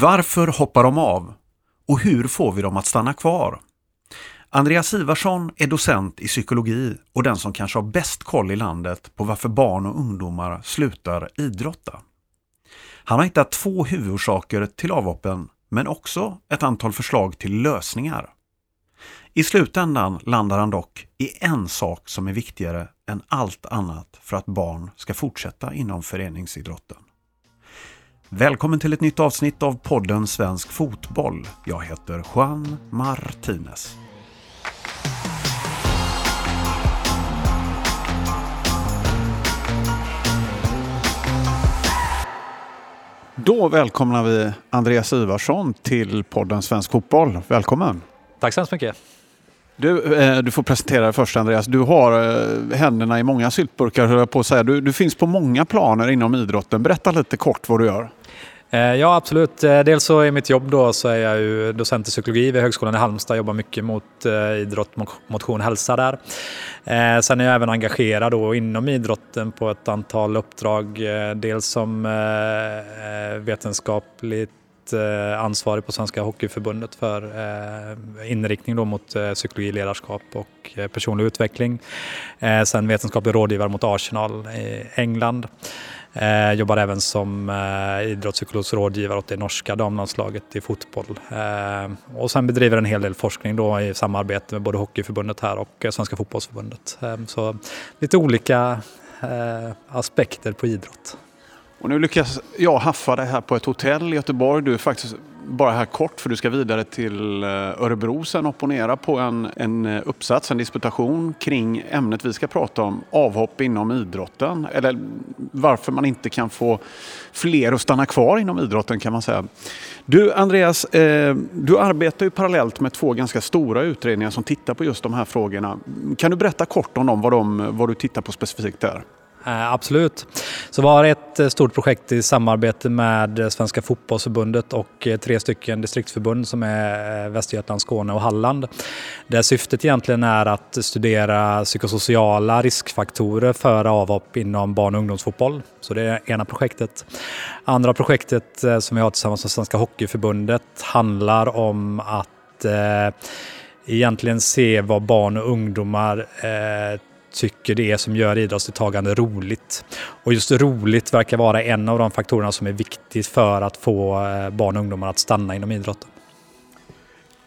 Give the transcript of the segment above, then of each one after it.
Varför hoppar de av? Och hur får vi dem att stanna kvar? Andreas Ivarsson är docent i psykologi och den som kanske har bäst koll i landet på varför barn och ungdomar slutar idrotta. Han har hittat två huvudorsaker till avhoppen men också ett antal förslag till lösningar. I slutändan landar han dock i en sak som är viktigare än allt annat för att barn ska fortsätta inom föreningsidrotten. Välkommen till ett nytt avsnitt av podden Svensk Fotboll. Jag heter Juan Martinez. Då välkomnar vi Andreas Ivarsson till podden Svensk Fotboll. Välkommen! Tack så hemskt mycket! Du, eh, du får presentera dig först Andreas. Du har eh, händerna i många syltburkar höll jag på att säga. Du, du finns på många planer inom idrotten. Berätta lite kort vad du gör. Eh, ja, absolut. Eh, dels så i mitt jobb då så är jag ju docent i psykologi vid Högskolan i Halmstad. Jobbar mycket mot eh, idrott, motion, hälsa där. Sen är jag även engagerad då inom idrotten på ett antal uppdrag. Dels som vetenskapligt Eh, ansvarig på Svenska Hockeyförbundet för eh, inriktning då mot eh, psykologi, ledarskap och eh, personlig utveckling. Eh, sen vetenskaplig rådgivare mot Arsenal i England. Eh, jobbar även som eh, idrottspsykologisk rådgivare åt det norska damlandslaget i fotboll. Eh, och sen bedriver en hel del forskning då i samarbete med både Hockeyförbundet här och eh, Svenska fotbollsförbundet. Eh, så lite olika aspekter på idrott. Och nu lyckas jag haffa dig här på ett hotell i Göteborg. Du är faktiskt bara här kort för du ska vidare till eh, Örebro sen opponera på en, en eh, uppsats, en disputation kring ämnet vi ska prata om, avhopp inom idrotten. Eller varför man inte kan få fler att stanna kvar inom idrotten kan man säga. Du Andreas, eh, du arbetar ju parallellt med två ganska stora utredningar som tittar på just de här frågorna. Kan du berätta kort om dem, vad, de, vad du tittar på specifikt där? Eh, absolut. Så vi har ett eh, stort projekt i samarbete med eh, Svenska fotbollsförbundet och tre stycken distriktsförbund som är Västergötland, Skåne och Halland. Där syftet egentligen är att studera psykosociala riskfaktorer för avhopp inom barn och ungdomsfotboll. Så det är ena projektet. Andra projektet som vi har tillsammans med Svenska Hockeyförbundet handlar om att eh, egentligen se vad barn och ungdomar eh, tycker det är som gör idrottsdeltagande roligt. Och just roligt verkar vara en av de faktorerna som är viktigt för att få eh, barn och ungdomar att stanna inom idrotten.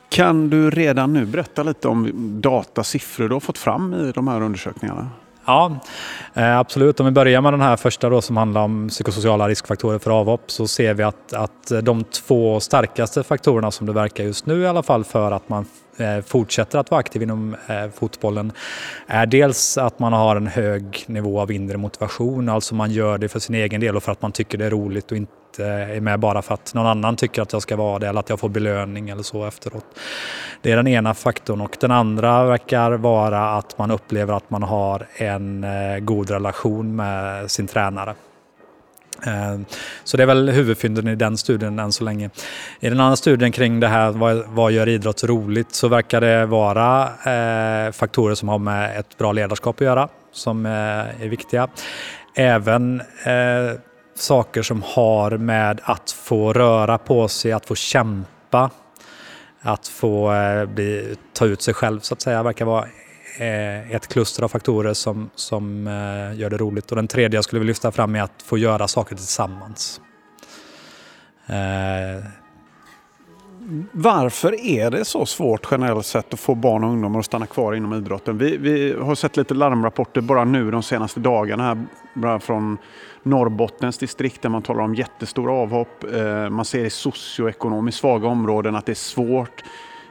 Kan du redan nu berätta lite om data, siffror du har fått fram i de här undersökningarna? Ja, eh, absolut. Om vi börjar med den här första då som handlar om psykosociala riskfaktorer för avhopp så ser vi att, att de två starkaste faktorerna som det verkar just nu i alla fall för att man Eh, fortsätter att vara aktiv inom eh, fotbollen är dels att man har en hög nivå av inre motivation, alltså man gör det för sin egen del och för att man tycker det är roligt och inte är med bara för att någon annan tycker att jag ska vara det eller att jag får belöning eller så efteråt. Det är den ena faktorn och den andra verkar vara att man upplever att man har en eh, god relation med sin tränare. Eh, så det är väl huvudfynden i den studien än så länge. I den andra studien kring det här, vad, vad gör idrott roligt, så verkar det vara eh, faktorer som har med ett bra ledarskap att göra, som eh, är viktiga. Även eh, saker som har med att få röra på sig, att få kämpa, att få eh, bli, ta ut sig själv så att säga, verkar vara Eh, ett kluster av faktorer som, som eh, gör det roligt. Och den tredje jag skulle vilja lyfta fram är att få göra saker tillsammans. Eh, Varför är det så svårt generellt sett att få barn och ungdomar att stanna kvar inom idrotten? Vi, vi har sett lite larmrapporter bara nu de senaste dagarna här, bara från Norrbottens distrikt där man talar om jättestora avhopp. Eh, man ser i socioekonomiskt svaga områden att det är svårt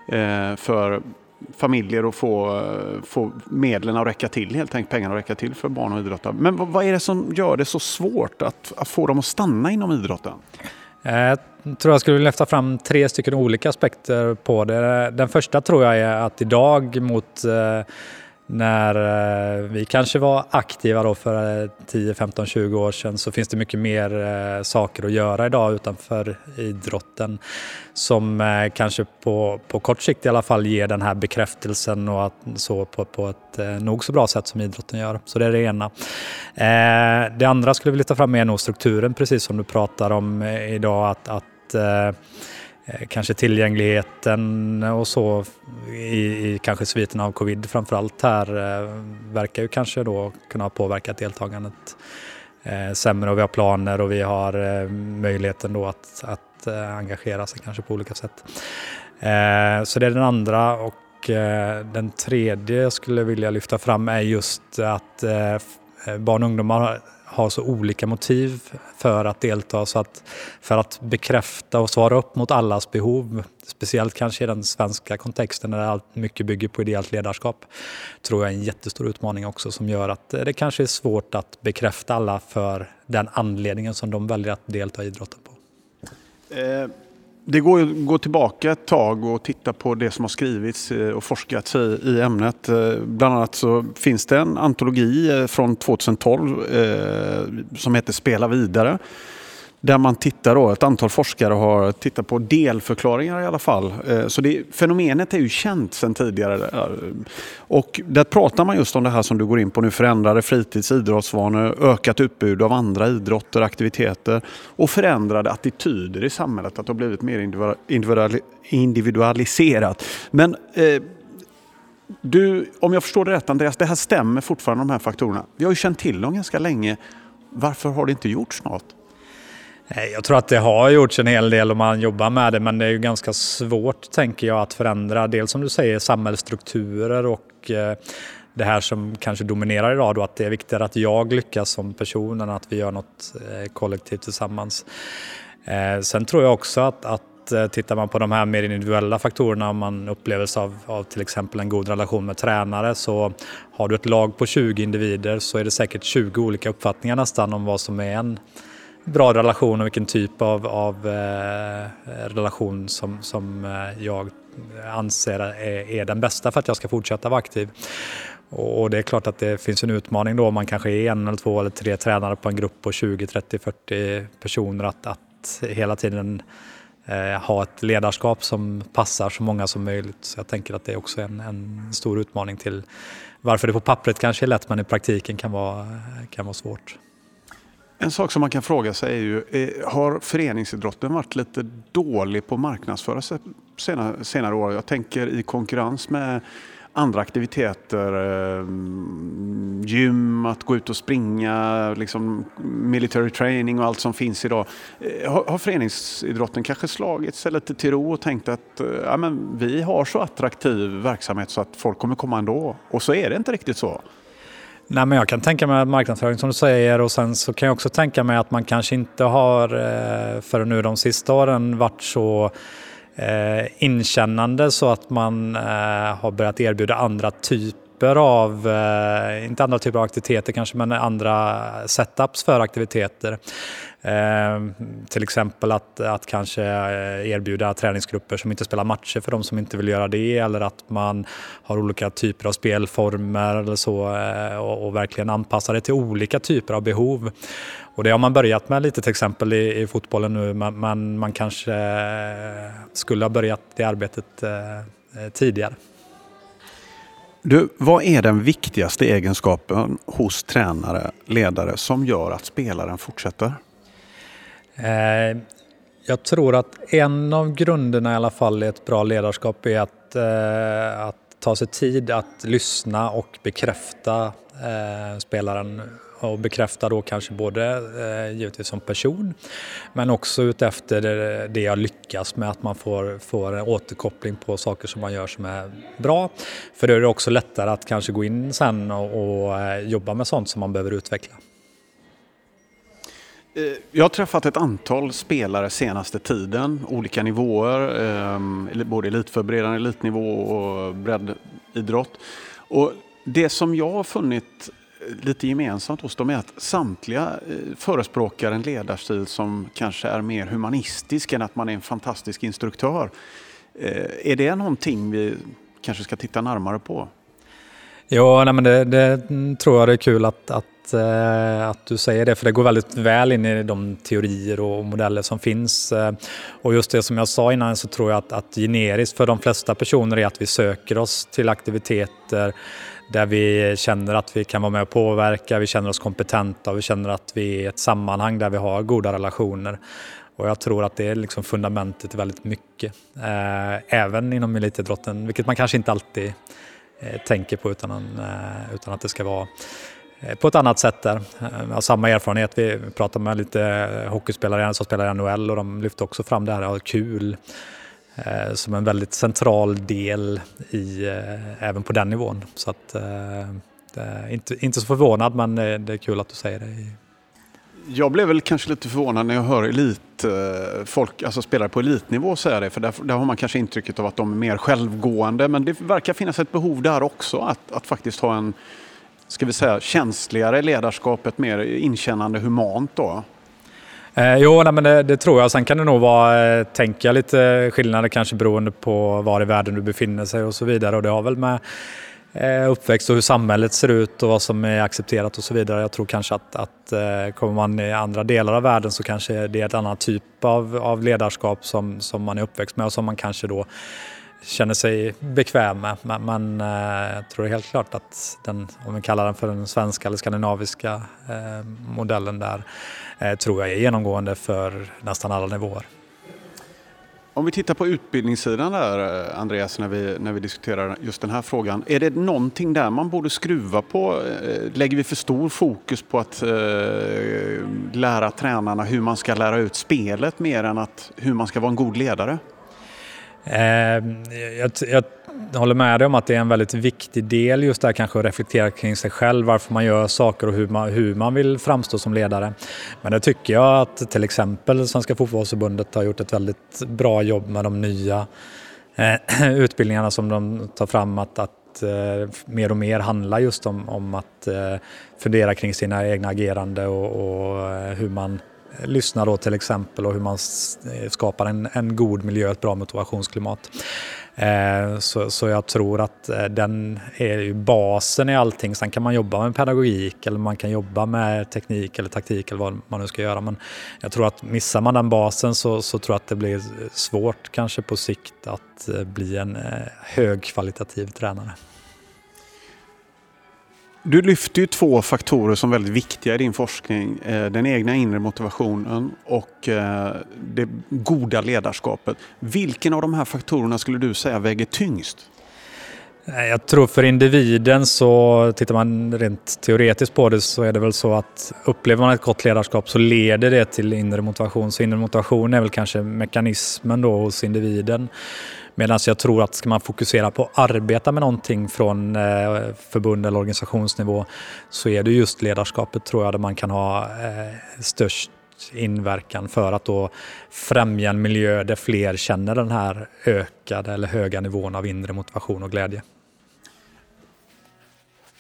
eh, för familjer att få, eh, få medlen att räcka till, helt enkelt pengarna att räcka till för barn och idrottare. Men vad är det som gör det så svårt att, att få dem att stanna inom idrotten? Eh, jag tror jag skulle vilja lyfta fram tre stycken olika aspekter på det. Den första tror jag är att idag mot eh, när eh, vi kanske var aktiva då för 10, 15, 20 år sedan så finns det mycket mer eh, saker att göra idag utanför idrotten som eh, kanske på, på kort sikt i alla fall ger den här bekräftelsen och att, så på, på ett eh, nog så bra sätt som idrotten gör. Så det är det ena. Eh, det andra skulle vi lyfta fram är nog strukturen precis som du pratar om eh, idag att, att att eh, Eh, kanske tillgängligheten och så i, i kanske sviten av covid framförallt här eh, verkar ju kanske då kunna ha påverkat deltagandet eh, sämre och vi har planer och vi har möjligheten då att, att engagera sig kanske på olika sätt. Så det är den andra och den tredje jag skulle vilja lyfta fram är just att barn och ungdomar har så olika motiv för att delta så att för att bekräfta och svara upp mot allas behov, speciellt kanske i den svenska kontexten där allt mycket bygger på ideellt ledarskap, tror jag är en jättestor utmaning också som gör att det kanske är svårt att bekräfta alla för den anledningen som de väljer att delta i idrotten på. Eh det går att gå tillbaka ett tag och titta på det som har skrivits eh, och forskats i, i ämnet. Eh, bland annat så finns det en antologi eh, från 2012 eh, som heter Spela vidare där man tittar då, ett antal forskare har tittat på delförklaringar i alla fall. Eh, så det, fenomenet är ju känt sedan tidigare. Eh, och där pratar man just om det här som du går in på nu, förändrade fritids idrottsvanor, ökat utbud av andra idrotter, aktiviteter och förändrade attityder i samhället, att det har blivit mer individualiserat. Men eh, du, om jag förstår det rätt Andreas, det här stämmer fortfarande de här faktorerna. Vi har ju känt till dem ganska länge. Varför har det inte gjorts något? Jag tror att det har gjorts en hel del om man jobbar med det men det är ju ganska svårt tänker jag att förändra dels som du säger samhällsstrukturer och eh, det här som kanske dominerar idag då att det är viktigare att jag lyckas som person än att vi gör något eh, kollektivt tillsammans. Eh, sen tror jag också att, att tittar man på de här mer individuella faktorerna, om man upplevelse av, av till exempel en god relation med tränare, så har du ett lag på 20 individer så är det säkert 20 olika uppfattningar nästan om vad som är en bra relation och vilken typ av, av eh, relation som, som eh, jag anser är, är, den bästa för att jag ska fortsätta vara aktiv. Och det är klart att det finns en utmaning då om man kanske är en eller två eller tre tränare på en grupp på 20, 30, 40 personer att, att hela tiden eh, ha ett ledarskap som passar så många som möjligt. Så jag tänker att det är också en, en stor utmaning till varför det på pappret kanske är lätt men i praktiken kan vara, kan vara svårt. En sak som man kan fråga sig är ju, eh, har föreningsidrotten varit lite dålig på att marknadsföra sig senare, senare år? Jag tänker i konkurrens med andra aktiviteter, eh, gym, att gå ut och springa, liksom military training och allt som finns idag. Eh, har, har föreningsidrotten kanske slagit sig lite till ro och tänkt att ja, men vi har så attraktiv verksamhet så att folk kommer komma ändå? Och så är det inte riktigt så. Nej, men jag kan tänka mig marknadsföring som du säger och sen så kan jag också tänka mig att man kanske inte har eh, förrän nu de sista åren varit så eh, inkännande så att man eh, har börjat erbjuda andra typer av, eh, inte andra typer av aktiviteter kanske, men andra setups för aktiviteter. Eh, till exempel att, att kanske eh, erbjuda träningsgrupper som inte spelar matcher för de som inte vill göra det eller att man har olika typer av spelformer eller så eh, och, och, verkligen anpassa det till olika typer av behov. Och det har man börjat med lite till exempel i, i fotbollen nu men man, man kanske eh, skulle ha börjat det arbetet eh, eh tidigare. Du, vad är den viktigaste egenskapen hos tränare, ledare som gör att spelaren fortsätter? Eh, jag tror att en av grunderna i alla fall i ett bra ledarskap är att, eh, att ta sig tid att lyssna och bekräfta eh, spelaren och bekräfta då kanske både eh, givetvis som person men också utefter det, jag lyckas med att man får, får en återkoppling på saker som man gör som är bra. För då är det också lättare att kanske gå in sen och, och eh, jobba med sånt som man behöver utveckla. Eh, jag har träffat ett antal spelare senaste tiden, olika nivåer, ehm, både elitförberedande elitnivå och breddidrott. Och det som jag har funnit lite gemensamt hos dem är att samtliga eh, förespråkar en ledarstil som kanske är mer humanistisk än att man är en fantastisk instruktör. Eh, är det någonting vi kanske ska titta närmare på? Ja, nej, men det, det tror jag det är kul att, att Eh, att, du säger det, för det går väldigt väl in i de teorier och modeller som finns. Eh, och just det som jag sa innan så tror jag att, att generiskt för de flesta personer är att vi söker oss till aktiviteter där vi känner att vi kan vara med och påverka, vi känner oss kompetenta och vi känner att vi är i ett sammanhang där vi har goda relationer. Och jag tror att det är liksom fundamentet väldigt mycket. Eh, även inom elitidrotten, vilket man kanske inte alltid eh, tänker på utan, eh, utan att det ska vara Eh, på ett annat sätt där. Eh, jag har samma erfarenhet, vi pratade med lite hockeyspelare som spelar i NHL och de lyfte också fram det här att ha kul eh, som en väldigt central del i, även på den nivån. Så att, inte, inte så förvånad men det är kul att du säger det jag blev väl kanske lite förvånad när jag hör elit, folk, alltså spelare på elitnivå säga det. För där, där, har man kanske intrycket av att de är mer självgående. Men det verkar finnas ett behov där också att, att faktiskt ha en, ska vi säga, känsligare ledarskapet, mer inkännande humant då. Eh, jo, nej, men det, det, tror jag. Sen kan det nog vara, eh, tänka lite skillnader kanske beroende på var i världen du befinner sig och så vidare. Och det har väl med Eh, uppväxt och hur samhället ser ut och vad som är accepterat och så vidare. Jag tror kanske att, att eh, kommer man i andra delar av världen så kanske det är ett annat typ av, av ledarskap som, som man är uppväxt med och som man kanske då känner sig bekväm med. Men, men jag tror helt klart att den, om vi kallar den för den svenska eller skandinaviska eh, modellen där, eh, tror jag är genomgående för nästan alla nivåer. Om vi tittar på utbildningssidan där, Andreas, när vi, när vi diskuterar just den här frågan. Är det någonting där man borde skruva på? Lägger vi för stor fokus på att eh, lära tränarna hur man ska lära ut spelet mer än att hur man ska vara en god ledare? Ehm, jag, jag håller med dig om att det är en väldigt viktig del just där kanske att reflektera kring sig själv, varför man gör saker och hur man, hur man vill framstå som ledare. Men det tycker jag att till exempel Svenska Fotbollförbundet har gjort ett väldigt bra jobb med de nya eh, utbildningarna som de tar fram att, att eh, mer och mer handlar just om, om att eh, fundera kring sina egna agerande och, och eh, hur man Eh, Lyssna då till exempel och hur man eh, skapar en, en god miljö, ett bra motivationsklimat. Eh, så, så jag tror att eh, den är ju basen i allting. Sen kan man jobba med pedagogik eller man kan jobba med teknik eller taktik eller vad man nu ska göra. Men jag tror att missar man den basen så, så tror jag att det blir svårt kanske på sikt att bli en högkvalitativ tränare. Du lyfter ju två faktorer som är väldigt viktiga i din forskning. Eh, den egna inre motivationen och eh, det goda ledarskapet. Vilken av de här faktorerna skulle du säga väger tyngst? Jag tror för individen så, tittar man rent teoretiskt på det så är det väl så att upplever man ett gott ledarskap så leder det till inre motivation. Så inre motivation är väl kanske mekanismen då hos individen. Medan jag tror att ska man fokusera på att arbeta med någonting från eh, förbund eller organisationsnivå så är det just ledarskapet tror jag där man kan ha eh, störst inverkan för att då främja en miljö där fler känner den här ökade eller höga nivån av inre motivation och glädje.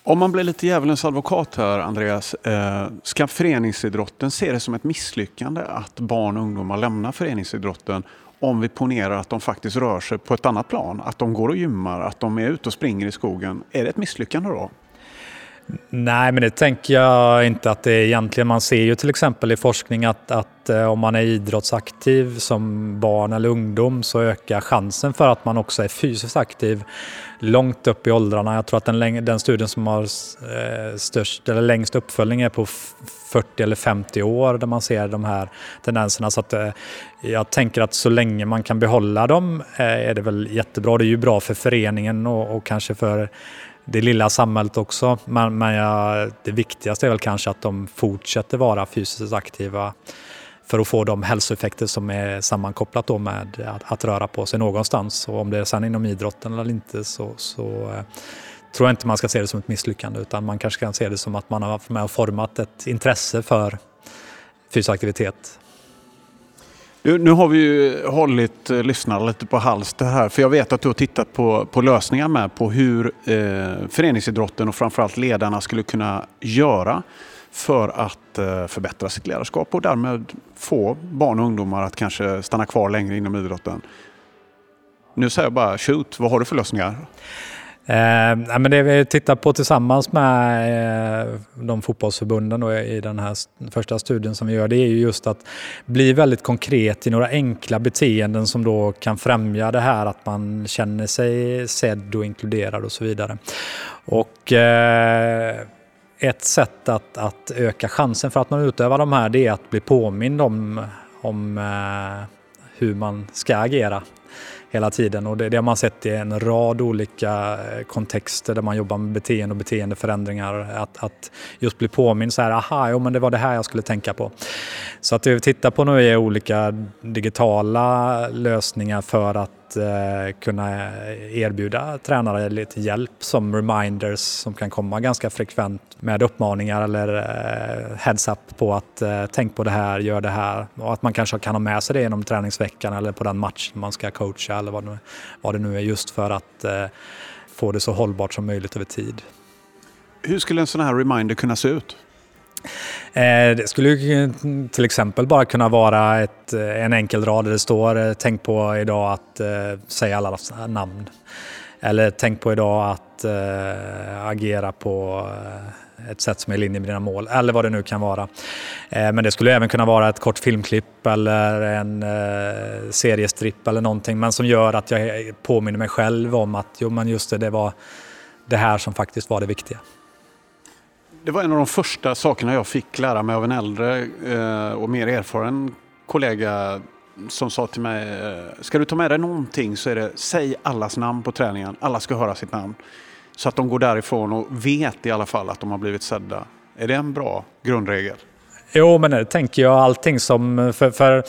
Om man blir lite djävulens advokat här, Andreas. Eh, ska föreningsidrotten se det som ett misslyckande att barn och ungdomar lämnar föreningsidrotten om vi ponerar att de faktiskt rör sig på ett annat plan, att de går och gymmar, att de är ute och springer i skogen. Är det ett misslyckande då? Nej, men det tänker jag inte att det är egentligen. Man ser ju till exempel i forskning att, att eh, om man är idrottsaktiv som barn eller ungdom så ökar chansen för att man också är fysiskt aktiv långt upp i åldrarna. Jag tror att den, den studien som har eh, störst eller längst uppföljning är på 40 eller 50 år där man ser de här tendenserna. Så att, eh, jag tänker att så länge man kan behålla dem eh, är det väl jättebra. Det är ju bra för föreningen och, och kanske för det lilla samhället också. Men, men jag, det viktigaste är väl kanske att de fortsätter vara fysiskt aktiva för att få de hälsoeffekter som är sammankopplat då med att, att, röra på sig någonstans. Och om det är sen inom idrotten eller inte så, så eh, tror jag inte man ska se det som ett misslyckande utan man kanske kan se det som att man har varit med och format ett intresse för fysisk aktivitet. Nu, har vi ju hållit eh, lyssnarna lite på halster här för jag vet att du har tittat på, på lösningar med på hur eh, föreningsidrotten och framförallt ledarna skulle kunna göra för att eh, förbättra sitt ledarskap och därmed få barn och ungdomar att kanske stanna kvar längre inom idrotten. Nu säger jag bara shoot, vad har du för lösningar? Eh, men det vi tittar på tillsammans med eh, de fotbollsförbunden då, i den här första studien som vi gör, det är ju just att bli väldigt konkret i några enkla beteenden som då kan främja det här att man känner sig sedd och inkluderad och så vidare. Och eh, ett sätt att, att öka chansen för att man utövar de här det är att bli påmind om om eh, hur man ska agera hela tiden och det, det har man sett i en rad olika eh, kontexter där man jobbar med beteende och beteendeförändringar. Att, att just bli påmind så här, aha, jo, men det var det här jag skulle tänka på. Så att det vi tittar på nu är olika digitala lösningar för att eh, kunna erbjuda tränare lite hjälp som reminders som kan komma ganska frekvent med uppmaningar eller eh, heads-up på att eh, tänk på det här, gör det här och att man kanske kan ha med sig det genom träningsveckan eller på den matchen man ska coacha eller vad, nu, vad det nu är just för att eh, få det så hållbart som möjligt över tid. Hur skulle en sån här reminder kunna se ut? Eh, det skulle till exempel bara kunna vara ett, eh, en enkel rad där det står eh, tänk på idag att säga alla namn. Eller tänk på idag att agera på ett sätt som är i linje med dina mål eller vad det nu kan vara. Men det skulle även kunna vara ett kort filmklipp eller en seriestripp eller någonting men som gör att jag påminner mig själv om att jo men just det, det var det här som faktiskt var det viktiga. Det var en av de första sakerna jag fick lära mig av en äldre eh, och mer erfaren kollega som sa till mig, eh, ska du ta med dig någonting så är det säg allas namn på träningen. Alla ska höra sitt namn. Så att de går därifrån och vet i alla fall att de har blivit sedda. Är det en bra grundregel? Jo, men det tänker jag. Allting som... För, för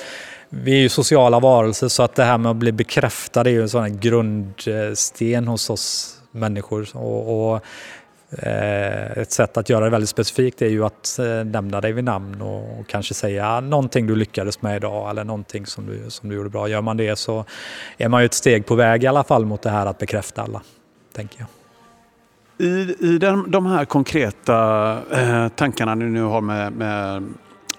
vi är ju sociala varelser så att det här med att bli bekräftad är ju en sån grundsten hos oss människor. Och, och Eh, ett sätt att göra det väldigt specifikt är ju att eh, nämna dig vid namn och kanske säga någonting du lyckades med idag eller någonting som du, som du gjorde bra. Gör man det så är man ju ett steg på väg i alla fall mot det här att bekräfta alla, tänker jag. I, i den, de här konkreta eh, tankarna ni nu har med, med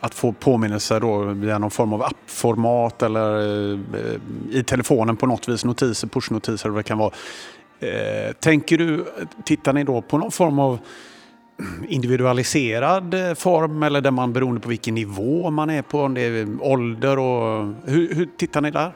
att få påminnelser då via någon form av appformat eller eh, i telefonen på något vis, notiser, pushnotiser eller vad det kan vara. Eh, tänker du, tittar ni då på någon form av individualiserad eh, form eller där man beroende på vilken nivå man är på, om det är ålder och hur, hur tittar ni där?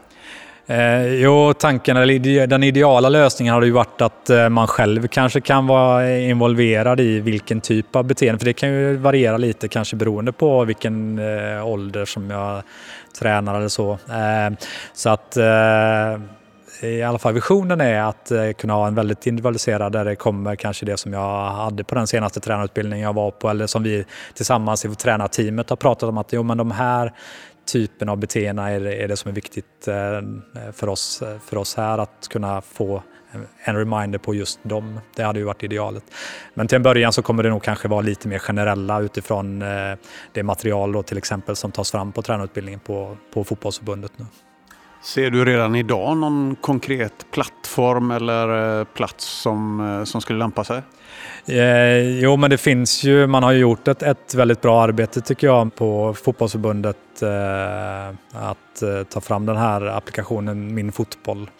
Eh, jo, tanken, eller den ideala lösningen hade ju varit att eh, man själv kanske kan vara involverad i vilken typ av beteende, för det kan ju variera lite kanske beroende på vilken eh, ålder som jag tränar eller så. Eh, så att eh, i alla fall visionen är att eh, kunna ha en väldigt individualiserad där det kommer kanske det som jag hade på den senaste tränarutbildningen jag var på eller som vi tillsammans i tränarteamet har pratat om att jo, men de här typen av beteenden är, är det som är viktigt eh, för oss, för oss här att kunna få en reminder på just dem. Det hade ju varit idealet. Men till en början så kommer det nog kanske vara lite mer generella utifrån eh, det material då, till exempel som tas fram på tränarutbildningen på, på fotbollsförbundet nu. Ser du redan idag någon konkret plattform eller eh, plats som, eh, som skulle lämpa sig? Eh, jo, men det finns ju. Man har gjort ett, ett väldigt bra arbete tycker jag på fotbollsförbundet eh, att eh, ta fram den här applikationen Min fotboll.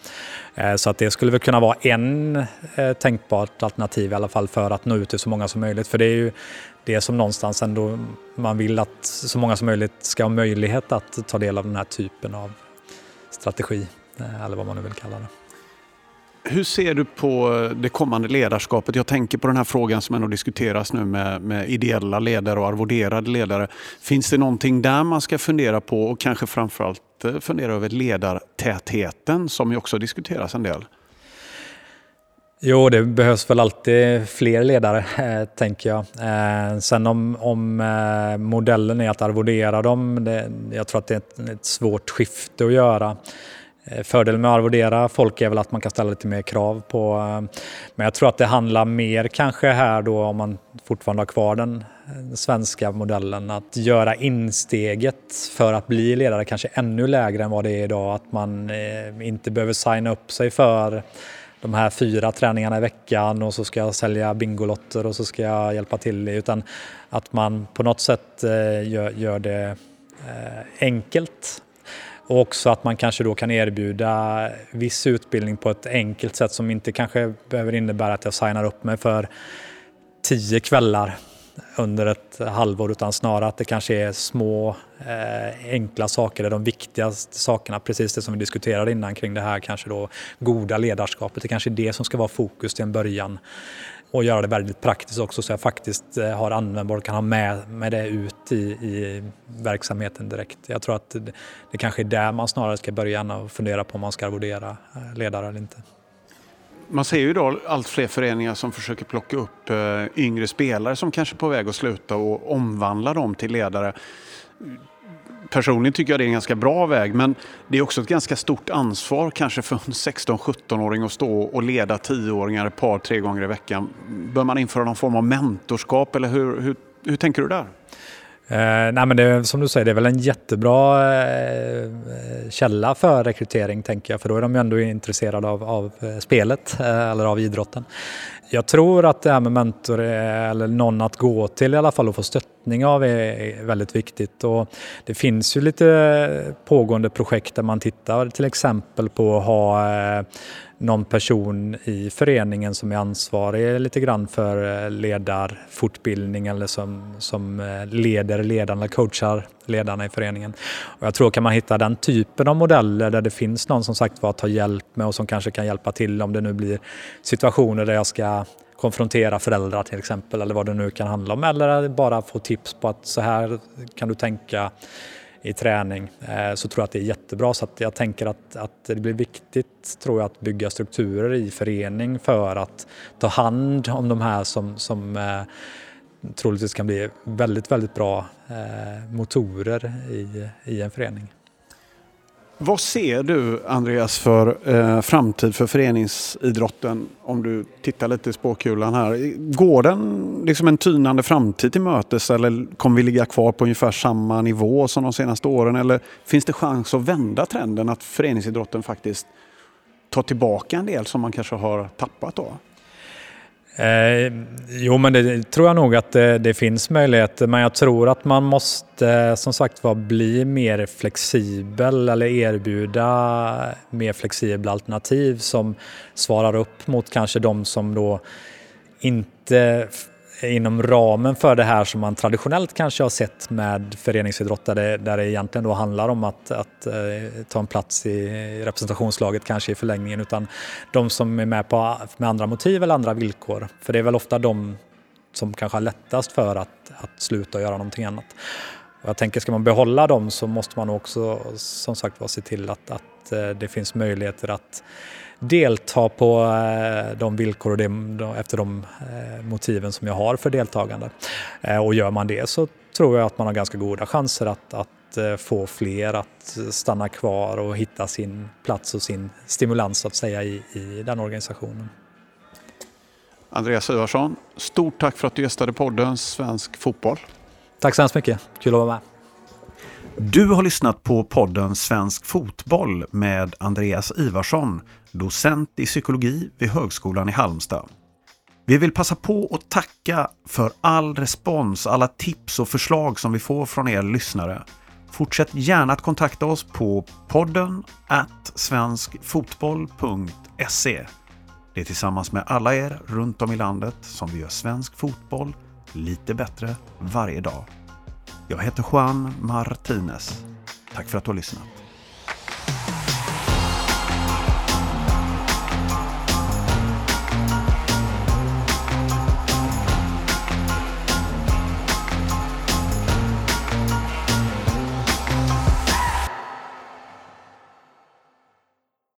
Eh, så att det skulle väl kunna vara en eh, tänkbart alternativ i alla fall för att nå ut till så många som möjligt. För det är ju det som någonstans ändå man vill att så många som möjligt ska ha möjlighet att ta del av den här typen av strategi, eh, eller vad man nu vill kalla det. Hur ser du på eh, det kommande ledarskapet? Jag tänker på den här frågan som ändå diskuteras nu med, med ideella ledare och arvoderade ledare. Finns det någonting där man ska fundera på och kanske framförallt eh, fundera över ledartätheten som ju också diskuteras en del? Jo, det behövs väl alltid fler ledare, eh, tänker jag. Eh, sen om, om eh, modellen är att arvodera dem, det, jag tror att det är ett, ett svårt skifte att göra. Eh, fördelen med att arvodera folk är väl att man kan ställa lite mer krav på. Eh, men jag tror att det handlar mer kanske här då, om man fortfarande har kvar den, eh, svenska modellen, att göra insteget för att bli ledare kanske ännu lägre än vad det är idag. Att man inte behöver signa upp sig för de här fyra träningarna i veckan och så ska jag sälja Bingolotter och så ska jag hjälpa till. Utan att man på något sätt eh, gör, gör det eh, enkelt och också att man kanske då kan erbjuda viss utbildning på ett enkelt sätt som inte kanske behöver innebära att jag signar upp mig för tio kvällar under ett halvår utan snarare att det kanske är små eh, enkla saker, eller de viktigaste sakerna, precis det som vi diskuterade innan kring det här kanske då goda ledarskapet. Det kanske är det som ska vara fokus till en början och göra det väldigt praktiskt också så jag faktiskt eh, har användbart och kan ha med, med det ut i, i verksamheten direkt. Jag tror att det, det kanske är där man snarare ska börja och fundera på om man ska arvodera eh, ledare eller inte. Man ser ju idag allt fler föreningar som försöker plocka upp eh, yngre spelare som kanske är på väg att sluta och omvandla dem till ledare personligen tycker jag det är en ganska bra väg men det är också ett ganska stort ansvar kanske för en 16-17-åring att stå och leda 10-åringar ett par, tre gånger i veckan. Bör man införa någon form av mentorskap eller hur, hur, hur tänker du där? Eh, nej men det, som du säger, det är väl en jättebra eh, källa för rekrytering tänker jag, för då är de ju ändå intresserade av, av eh, spelet eh, eller av idrotten. Jag tror att det här med mentor eller någon att gå till i alla fall och få stöttning av är väldigt viktigt. Och det finns ju lite pågående projekt där man tittar till exempel på att ha eh, någon person i föreningen som är ansvarig lite grann för eh, ledarfortbildning eller som, som eh, leder ledarna, eller coachar ledarna i föreningen. Och jag tror kan man hitta den typen av modeller där det finns någon som sagt var att ta hjälp med och som kanske kan hjälpa till om det nu blir situationer där jag ska konfrontera föräldrar till exempel eller vad det nu kan handla om eller bara få tips på att så här kan du tänka i träning eh, så tror jag att det är jättebra. Så att jag tänker att, att det blir viktigt tror jag att bygga strukturer i förening för att ta hand om de här som, som eh, troligtvis kan bli väldigt, väldigt bra eh, motorer i, i en förening. Vad ser du Andreas för eh, framtid för föreningsidrotten om du tittar lite i spåkulan här? Går den liksom en tynande framtid till mötes eller kommer vi ligga kvar på ungefär samma nivå som de senaste åren? Eller finns det chans att vända trenden att föreningsidrotten faktiskt tar tillbaka en del som man kanske har tappat då? Eh, jo, men det tror jag nog att det, det, finns möjligheter, men jag tror att man måste som sagt var bli mer flexibel eller erbjuda mer flexibla alternativ som svarar upp mot kanske de som då inte inom ramen för det här som man traditionellt kanske har sett med föreningsidrottare där det egentligen då handlar om att, att eh, ta en plats i representationslaget kanske i förlängningen utan de som är med på, med andra motiv eller andra villkor. För det är väl ofta de som kanske har lättast för att, att sluta och göra någonting annat. Och jag tänker ska man behålla dem så måste man också som sagt se till att, att eh, det finns möjligheter att delta på eh, de villkor och det, efter de eh, motiven som jag har för deltagande. Och gör man det så tror jag att man har ganska goda chanser att, att få fler att stanna kvar och hitta sin plats och sin stimulans så att säga i, i den organisationen. Andreas Ivarsson, stort tack för att du gästade podden Svensk Fotboll. Tack så hemskt mycket, kul att vara med. Du har lyssnat på podden Svensk Fotboll med Andreas Ivarsson, docent i psykologi vid Högskolan i Halmstad. Vi vill passa på att tacka för all respons, alla tips och förslag som vi får från er lyssnare. Fortsätt gärna att kontakta oss på podden at svenskfotboll.se. Det är tillsammans med alla er runt om i landet som vi gör svensk fotboll lite bättre varje dag. Jag heter Juan Martinez. Tack för att du har lyssnat.